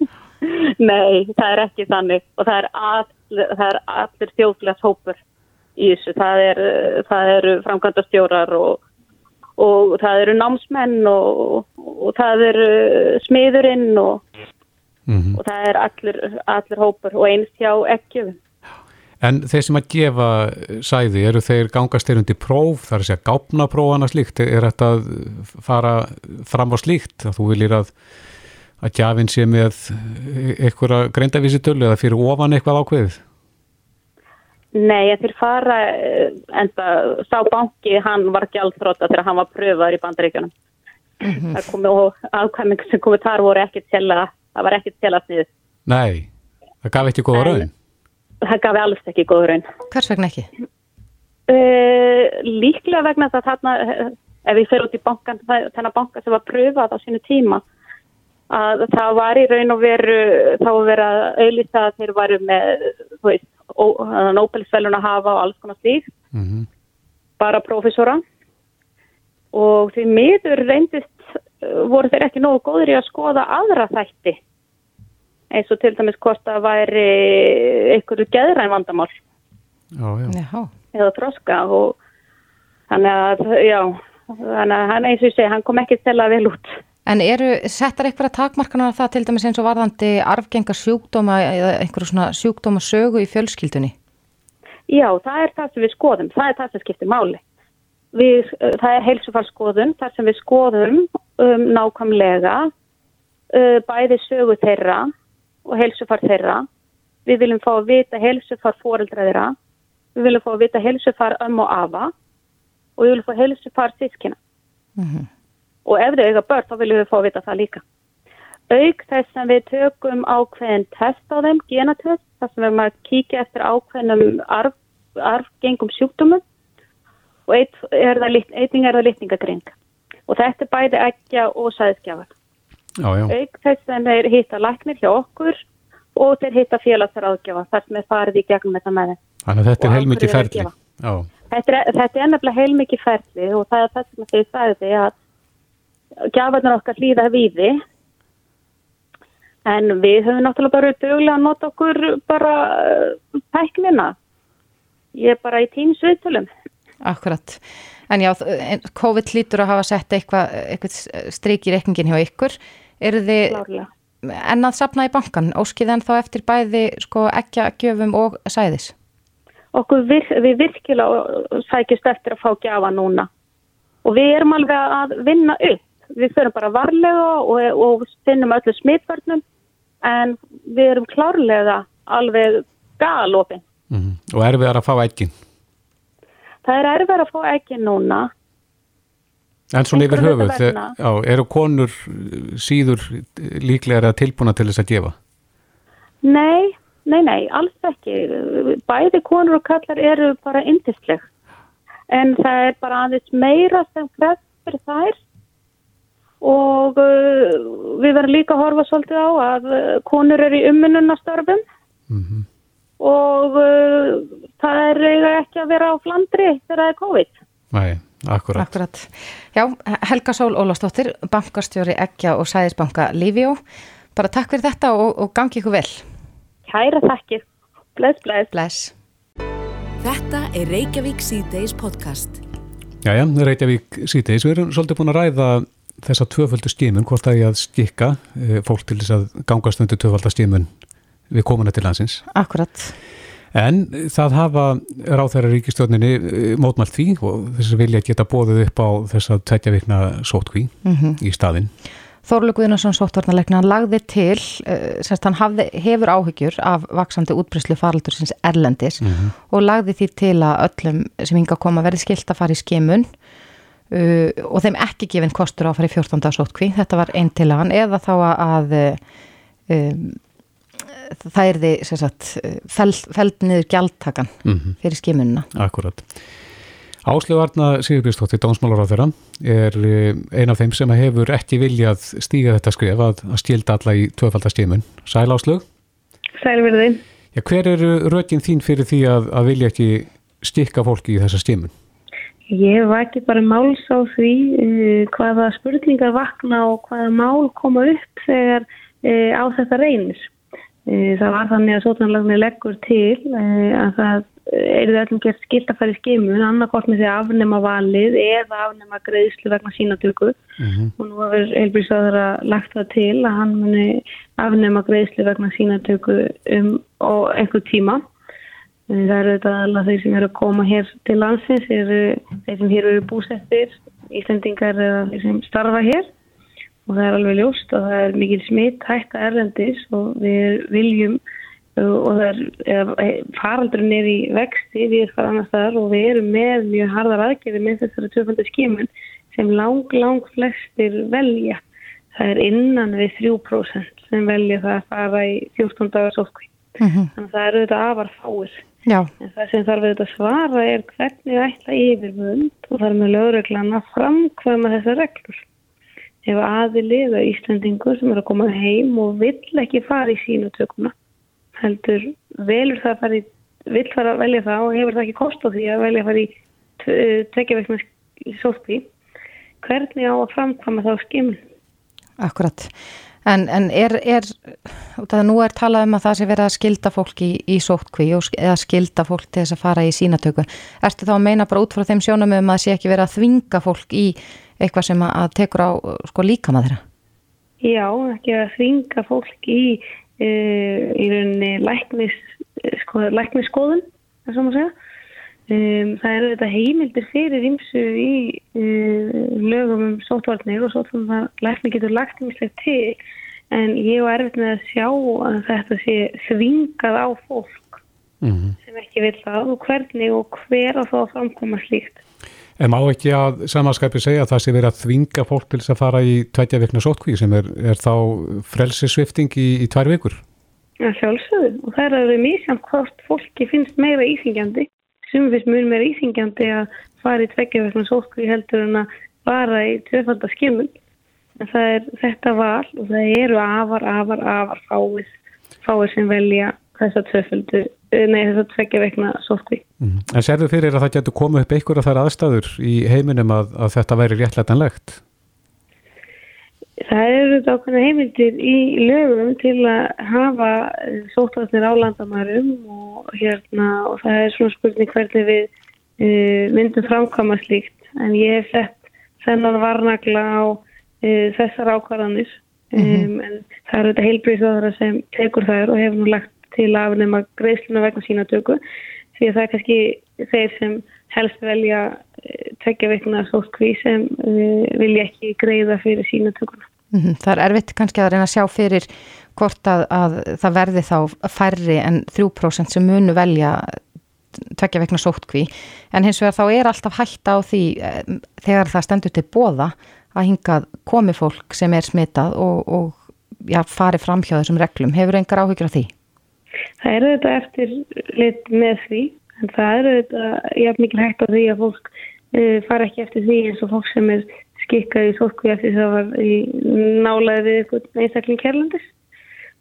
<laughs> Nei, það er ekki þannig og það er, all, það er allir þjóðfélags hópur í þessu. Það, er, eh, það eru framkvæmda stjórar og, og það eru námsmenn og, og það eru smiðurinn og, Mm og það er allir, allir hópur og eins hjá ekkjöfum. En þeir sem að gefa sæði, eru þeir gangast þeir undir próf, það er að segja gápna próf annað slíkt, er þetta að fara fram á slíkt, að þú viljir að að gjafinn sé með einhverja greindavísi tölu eða fyrir ofan eitthvað ákveðið? Nei, en þeir fara, eh, enda sá banki, hann var gjaldþrótta þegar hann var pröfaður í bandaríkjunum. það komi og ákvæming sem komið þar voru ekkert til að, það var ekkert til að sniðu. Nei, það gaf ekki góða Nei. raun. Það gafi alls ekki góður raun. Hvers vegna ekki? Uh, líklega vegna þess að þarna, eh, ef ég fer út í bankan, það- þennan banka sem var pröfað á sínu tíma, að það var í raun og veru, þá verið að auðlýsa að þeir varu með, þú veist, Nobelsvelun að hafa og alls konar slík, Mm bara prófessora og því miður reyndist, uh, voru þeir ekki nógu góður í að skoða aðra þætti, eins og til dæmis hvort það væri einhverju geðræn vandamál Já, já. Já, eða þroska og þannig að, já, þannig að hann eins og ég segi, hann kom ekki stella vel út. En eru settar eitthvað takmarkanar á það til dæmis eins og varðandi arfgenga sjúkdóma eða einhverju svona sjúkdóma sögu í fjölskyldunni? Já, það er það sem við skoðum, það er það sem skiptir máli. Við, uh, það er heilsufarskoðun, þar sem við skoðum um, nákvæmlega uh, bæði sögu þeirra og heilsufar þeirra. Við viljum fá að vita heilsufar fóreldra þeirra, við viljum fá að vita heilsufar ömmu og afa og við viljum fá heilsufar sískina. Og ef þau eiga börn, þá viljum við fá að vita það líka. Auk þess sem við tökum ákveðin test á þeim, genatest, þar sem við erum að kíkja eftir ákveðinum arf, arfgengum sjúkdómum og eitt er það, lit- einnig er það litningagring. Og þetta er bæði ekki og sæðskjafar. Auk þess sem þeir hitta læknir hjá okkur og þeir hitta félagsráðgjafa þar sem er farið í gegnum þetta með þeim. Þannig að þetta er heilmikið er að ferli. Þetta er, þetta er nefnilega heilmikið ferli og það er það sem þeir sagði að gjafarnar okkar hlýða víði en við höfum náttúrulega bara duglega að nota okkur bara uh, tæknina. Ég er bara í tíms viðtölum. Akkurat. En já, COVID lítur að hafa sett eitthvað, eitthvað strik í reikningin hjá ykkur. Eru þið Klárlega. enn að sapna í bankan? Óskið en þá eftir bæði sko ekki að gjöfum og sæðis? Okkur vir, við virkilega sækjast eftir að fá gjafa núna og við erum alveg að vinna upp. Við förum bara varlega og, og finnum öllu smitvarnum en við erum klárlega alveg galopin. mm og erfiðar að fá ekkin. Það er erfið að fá ekki núna. En svona yfir höfuð, já, eru konur eh, síður eh, líklega að tilbúna til þess að gefa? Nei, nei, nei, alls ekki. Bæði konur og kallar eru bara yndisleg. En það er bara aðeins meira sem kreft fyrir þær og uh, við verðum líka að horfa svolítið á að uh, konur eru í umminnunastörfum Mm og uh, það er ekki að vera á flandri þegar það er COVID. Nei, akkurat. Akkurat. Já, Helga Sól Ólafsdóttir, bankastjóri Eggja og Sæðisbanka Lífjó. Bara takk fyrir þetta og, og gangi ykkur vel. Kæra þakkir. Bless, bless. Bless. Þetta er Reykjavík C-Days podcast. Jæja, Reykjavík síðdeis, við erum svolítið búin að ræða þessa tvöföldu stímun, hvort það er að skikka eh, fólk til þess að gangast undir tvöfölda stímun við komuna til landsins. Akkurat. En það hafa ráþæra ríkistjórninni eh, mótmælt því og þess að vilja geta bóðið upp á þess að tveggja vikna sótkví í staðinn. Þorlug Guðnarsson sóttvarnalegna lagði til, uh, semst hann hafði, hefur áhyggjur af vaksandi útbryslu faraldur sinns erlendis og lagði því til að öllum sem hinga að koma verði skilt að fara í skimun uh, og þeim ekki gefinn kostur á að fara í 14. sótkví. Þetta var einn til hann eða þá að uh, það er því sem sagt feld, feld niður gjaldtakan Mhm. fyrir skimunina. Akkurat. Áslegu Arna Sigurbjörnstóttir, dónsmálar á þeirra, er eh, ein af þeim sem hefur ekki viljað stíga þetta skref að, að skilda alla í tvöfaldastímun. Sæl Áslegu? Sælverði. Já, hver eru rökin þín fyrir því að, að vilja ekki stikka fólki í þessa stímun? Ég var ekki bara máls á því uh, hvaða spurningar vakna og hvaða mál koma upp þegar uh, á þetta reynir. Uh, það var þannig að sótanlagnir leggur til uh, að það er það öllum gert skilt að fara í skimun annarkort með því að afnema valið eða afnema greiðslu vegna sínatöku og nú hefur heilbríðsáður að lagt það til að hann muni afnema greiðslu vegna sínatöku um og einhver tíma. En Það eru þetta alveg þeir sem eru að koma hér til landsins, eru þeir sem hér eru búsettir, Íslandingar eða þeir sem starfa hér og það er alveg ljóst og það er mikil smitt hætta erlendis og við viljum uh, og það er eða, faraldurinn er í vexti við erum annars þar og við erum með mjög harðar aðgerði með þessari tvöfaldu skimun sem lang, lang flestir velja. Það er innan við 3% sem velja það að fara í 14 dagar sótkví. Mm -hmm. Þannig að það eru þetta afar fáir. Já, En það sem þarf auðvitað að svara er hvernig ætla yfirvönd og þar með lögreglan að framkvæma þessar reglur. Ef aðilið að Íslandingur sem er að koma heim og vill ekki fara í sínutökuna, heldur velur það að fara í, vill fara að velja það og hefur það ekki kost á því að velja að fara í tvekja vegna sótkví, hvernig á að framkvæma þá skimun? akkurat. En, en er, er, það nú er talað um að það sé verið að skilda fólk í, í sótkví eða skilda fólk til þess að fara í sínatöku. Ertu þá að meina bara út frá þeim sjónum um að það sé ekki verið að þvinga fólk í eitthvað sem að, að tekur á sko líkama þeirra? Já, ekki að þvinga fólk í, uh, í rauninni læknis, sko, læknisskoðun, það er svo maður segja. Um, það eru þetta heimildir fyrir ymsu í uh, lögum um sótvarnir og sótvarnir að lækni getur lagt ymslega til en ég var erfitt með að sjá að þetta sé þvingað á fólk Mm sem ekki vil það og hvernig og hver að þá að framkoma slíkt. En má ekki að samanskapi segja að það sé verið að þvinga fólk til þess að fara í tveitja vikna sótkví sem er, er þá frelsisvifting í, í tvær vikur? að sjálfsögðu. Og það er að vera mísjamt hvort fólki finnst meira íþingjandi sem finnst mjög meira íþingjandi að fara í tveggja vegna sótkví heldur en að fara í tvöfalda skimun. En það er þetta val og það eru afar, afar, afar fáið fáið sem velja þessa tvöfaldu nei þessa tveggja vegna sótkví Mm. En sérðu fyrir að það getur komið upp einhverja þær aðstæður í heiminum að, að þetta væri réttlætanlegt? Það eru þetta ákveðna heimildir í lögum til að hafa sóttvarnir á landamærum og, hérna, og það er svona spurning hvernig við uh, myndum framkama slíkt en ég hef sett þennan varnagla á uh, þessar ákvarðanir um, en það eru þetta heilbríðsvæðara sem tekur þær og hefur nú lagt til að afnema greiðsluna vegna sína töku því að það er kannski þeir sem helst velja uh, tvekja veikna sótkví sem uh, vilja ekki greiða fyrir sína tökuna. Mhm, Það er erfitt kannski að reyna að sjá fyrir hvort að, að það verði þá færri en 3% sem munu velja tvekja vegna sótkví en hins vegar þá er alltaf hætta á því eh, þegar það stendur til bóða að hingað komi fólk sem er smitað og, og já, fari fram hjá þessum reglum. Hefur engar áhyggjur af því? Það eru þetta eftir lit með því en það eru þetta jafn mikil hægt á því að fólk uh, fara ekki eftir því eins og fólk sem er skikkað í sótkví eftir því það var í nálaði við einhvern einstakling kærlandis.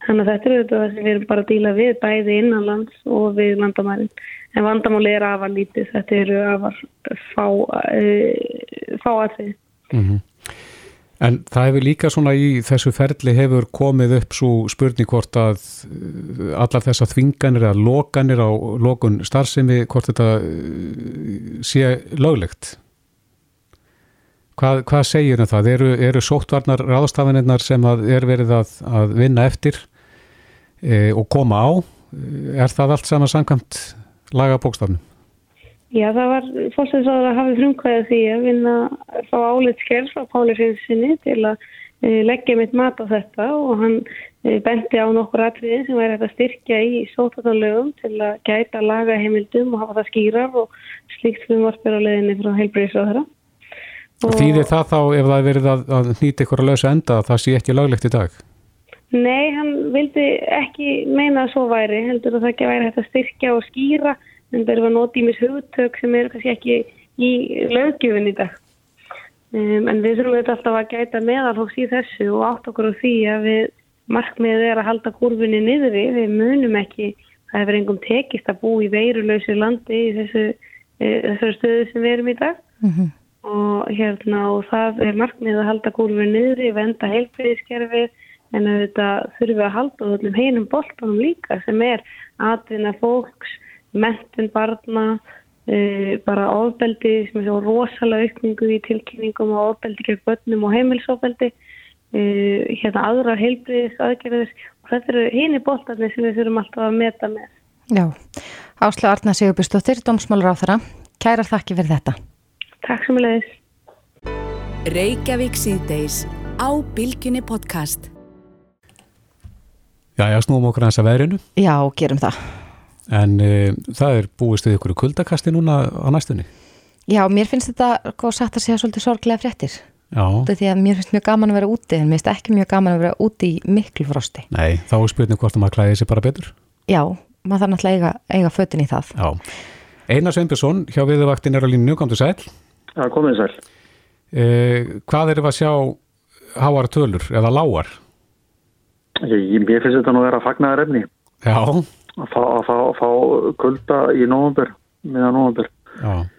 Þannig að þetta eru þetta sem við erum bara að díla við bæði innanlands og við landamærin. En vandamáli er afar lítið, þetta eru afar fá, uh, fá aðrið. Mm En það hefur líka svona í þessu ferli hefur komið upp svo spurning hvort að uh, allar þessar þvinganir eða lokanir á lokun starfsemi, hvort þetta uh, sé löglegt. Hvað, hvað segir um það? Eru, eru sóttvarnar ráðstafinirnar sem að er verið að, að vinna eftir e, og koma á? Er það allt saman samkvæmt lagabókstafnum? Já, það var fólksæðisáður að hafi frumkvæðið því að vinna að fá álit skerf frá Páli Finnsinni til að e, leggja mitt mat á þetta og hann e, benti á nokkur atriði sem væri hægt að styrkja í sótatanlögum til að gæta laga heimildum og hafa það skýrar og slíkt frumvarpir á leðinni frá heilbreyðisráðara. Þýðir það þá ef það er verið að, að nýta ykkur að lausa enda að það sé ekki löglegt í dag? Nei, hann vildi ekki meina að svo væri, heldur að það ekki væri hægt að styrkja og skýra en það eru að nota ímis hugtök sem eru kannski ekki í löggjöfin í dag. Um, en við þurfum þetta alltaf að gæta meðalhóks í þessu og átt okkur á því að við markmiðið er að halda kurvinni niðri, við munum ekki, það hefur engum tekist að bú í veirulausu landi í þessu, e, þessu stöðu sem við erum í dag Mm -hmm. og hérna og það er markmiðið að halda kurvinni niðri, venda heilbreyðiskerfið en auðvitað þurfum við að halda öllum heinum boltanum líka sem er atvinna fólks, mentun barna, uh, bara ofbeldi sem er svo rosalega aukningu í tilkynningum og ofbeldi gegn börnum og heimilsofbeldi, uh, hérna aðrar heilbriðis aðgerðis og þetta eru hini boltarnir sem við þurfum alltaf að meta með. Já, Ásla Arna Sigurbjörnsdóttir, dómsmálur á þeirra. Kærar þakki fyrir þetta. Takk sem leiðis. Reykjavík síðdeis á Bilginni podcast. Já, já, snúum okkur að veðrinu. Já, gerum það. En e, það er búist við ykkur kuldakasti núna á næstunni. Já, mér finnst þetta, hvað sagt að segja, svolítið sorglega fréttir. Já, Þetta er því að mér finnst mjög gaman að vera úti, en mér finnst ekki mjög gaman að vera úti í miklu frosti. nei, þá er spurning hvort að maður klæði sér bara betur. Já, maður þarf náttúrulega eiga, eiga fötin í það. Já. Einar Sveinbjörnsson hjá viðvaktin er á línu, til sæl. Já, komið sæl. Eh, hvað erum við að sjá háar tölur eða lágar? Ég, mér finnst þetta nú að vera að. Já, Að fá, kulda í nóvambur, miðan nóvambur. já,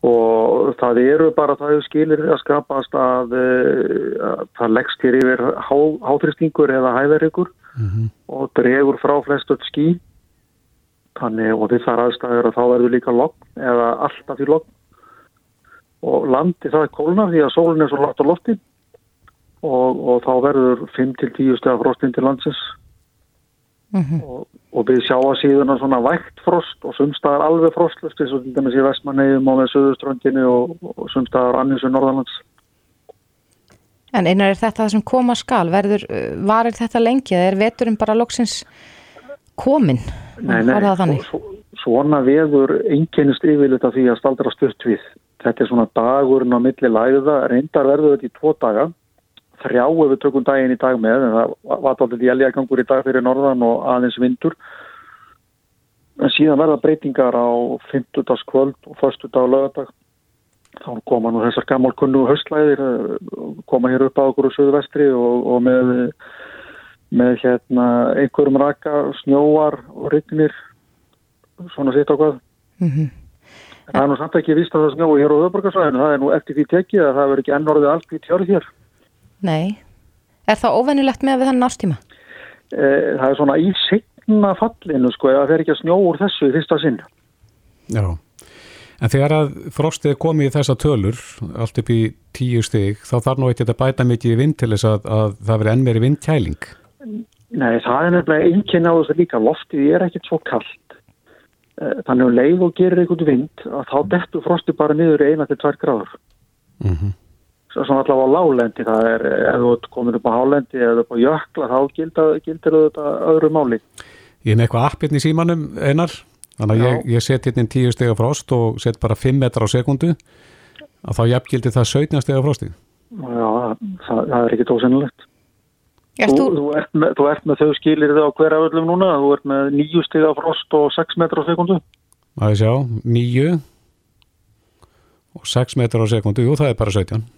Og það eru bara það eru skilir að skapast að, eh, að það leggst hér yfir há, háþristingur eða hæðarikur og dregur frá flest öll skí. Þannig og við þar aðstæður að þá verður líka logn eða alltaf í logn. Og landi það er kólnar því að sólinn er svo látt á lofti og, og þá verður 5-10 stegar frostinn til landsins og, og við sjá að síðan svona vægt frost og sumstaðar alveg frostlust eins og til dæmis í Vestmannegjum og með Suðuströndinu og, og sumstaðar annins og Norðalands. En einar er þetta það sem koma skal, verður, uh, varir þetta lengi eða er veturinn bara loksins komin? Nei, nei, svo- svona veður einkennist yfirleitt af því að staldra stutt við. Þetta er svona dagurinn á milli læða, reyndar verður þetta í tvo daga, þrjá ef við tökum daginn í dag með, en það var alltaf jæljagangur í dag fyrir norðan og aðeins vindur. En síðan verða breytingar á 50. kvöld og 1. dag lögadag. Þá koma nú þessar gammal kunnu höstlæðir, eh, koma hér upp á okkur á söðu vestri og, og með með hérna einhverjum raka, snjóar og rignir svona sitt á hvað. Mm Það er nú samt ekki vist að það snjói hér á höfborgarsvæðinu, það er nú eftir því tekið að það verður ekki enn orðið allt hvít hjárið hér. Nei. Er það óvenjulegt með við þennan ástíma? E, það er svona í segna fallinu sko, það fer ekki að snjó úr þessu í fyrsta sinn. já. En þegar að frostið er komið í þessa tölur, allt upp í tíu stig, þá þarf nú ekki að bæta mikið í vind til þess að, að það veri enn meiri vindkæling. Nei, það er nefnilega einnkinn á þessu líka, loftið er ekkert svo kallt. E, þannig að leið og gerir einhvern vind að þá dettur frostið bara niður í eina til tvær gráður. Mm Svo svona allavega á lálendi, það er, ef þú ert komin upp á hálendi eða upp á jökla, þá gildir, gildir þetta öðru máli. Ég er með eitthvað appirn í símanum einar, þannig að ég, ég set hérna tíu stiga frost og set bara 5 metrar á sekundu, að þá jafngildi það 17 stiga frosti. Já, það, það er ekki ósennilegt. Þú, þú, þú, ert með, þú ert með þau skilir þau á hverja öllum núna, þú ert með nýju stiga frost og 6 metrar á sekundu. Það er sjá, 9 og 6 metrar á sekundu, jú það er bara 17.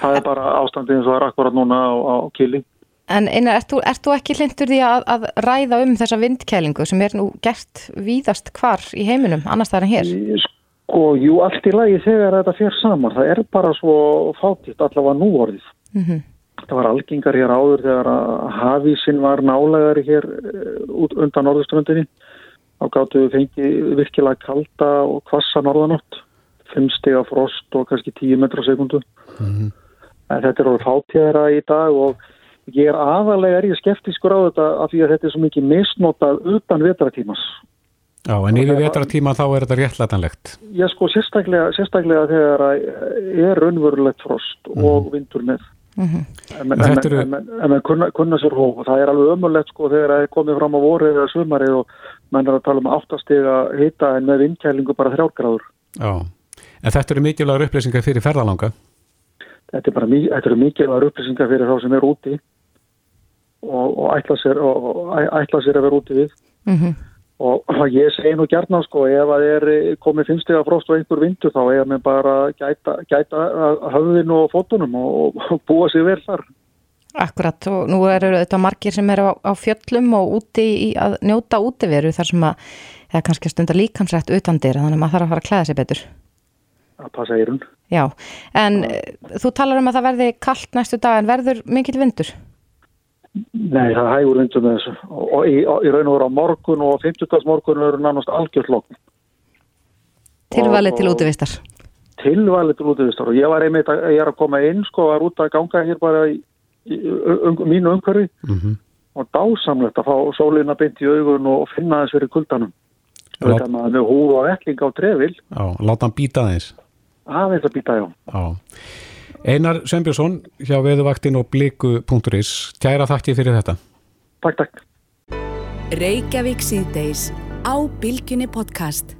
Það er bara ástandið eins og það er akkurat núna á, á kili. en einar, ert þú, ert þú ekki hlindur því að, að ræða um þessa vindkælingu sem er nú gert víðast hvar í heiminum, annars það er en hér? Sko, jú, allt í lagi þegar þetta fer saman. Það er bara svo fátitt allavega nú orðið. Mm Það var algengar hér áður þegar að hafísin var nálegari hér eh, út undan norðuströndinni. Þá gáttu við fengið virkilega kalda og kvassa norðanótt. 5 stiga frost og kannski 10 metra sekundu. En þetta er orðið fátíðara í dag og ég er aðalega er ég skeptiskur á þetta af því að þetta er svo mikið misnotað utan vetratímas. Já, en yfir vetratíma þá er þetta réttlætanlegt. Ég sko sérstaklega, sérstaklega þegar að er raunverulegt frost og vindur með. En menn- en Þetta eru- menn- en menn- en menn kunna, kunna sér hóf og það er alveg ömulegt sko þegar það er komið fram á voru eða sumarið og menn er að tala um áttastega hita en með vindkælingu bara þrjárgráður. Já, en þetta eru mikilvægur upplýsingar fyrir ferðalanga. Þetta, er bara, mi- þetta eru mikilvægur upplýsingar fyrir þá sem er úti og, og, ætla sér, og, og ætla sér að vera úti við. -hmm. Og <clears throat> ég segi nú gjarnan sko, ef að er komið finnstega frost og einhver vindur þá er mér bara að gæta, gæta höfðinu og fótunum og, og búa sig vel þar. Akkurat og nú eru þetta margir sem eru á, á fjöllum og úti í að njóta útiveru þar sem að það er kannski stundar líkamsrætt utandir þannig að maður þarf að fara að klæða sig betur. Að passa eirun. Já, en ja. þú talar um að það verði kallt næstu dag en verður mikill vindur? Nei, það hægur vindur með þessu og, og í, og, í raun og veru á morgun og 50. morgun eru nánast algjört logn. Tilvalið Og- til útivistar. Tilvalið til útvistar og ég var einmitt að, ég er að koma inn sko, var út að ganga hér bara í, í um, mínu umhverfi Mm -hmm. og dásamlegt að fá sólina beint í augun og finna þess fyrir kuldanum. Lát- Þetta maður með húð og velling á trefil, Já, láta hann býta aðeins. Aðeins að býta já. Já. Einar Sveinbjörnsson hjá veðuvaktin og bliku.is. Kæra þakki fyrir þetta. Takk, takk. Reykjavík síðdeis á Bilginni podcast.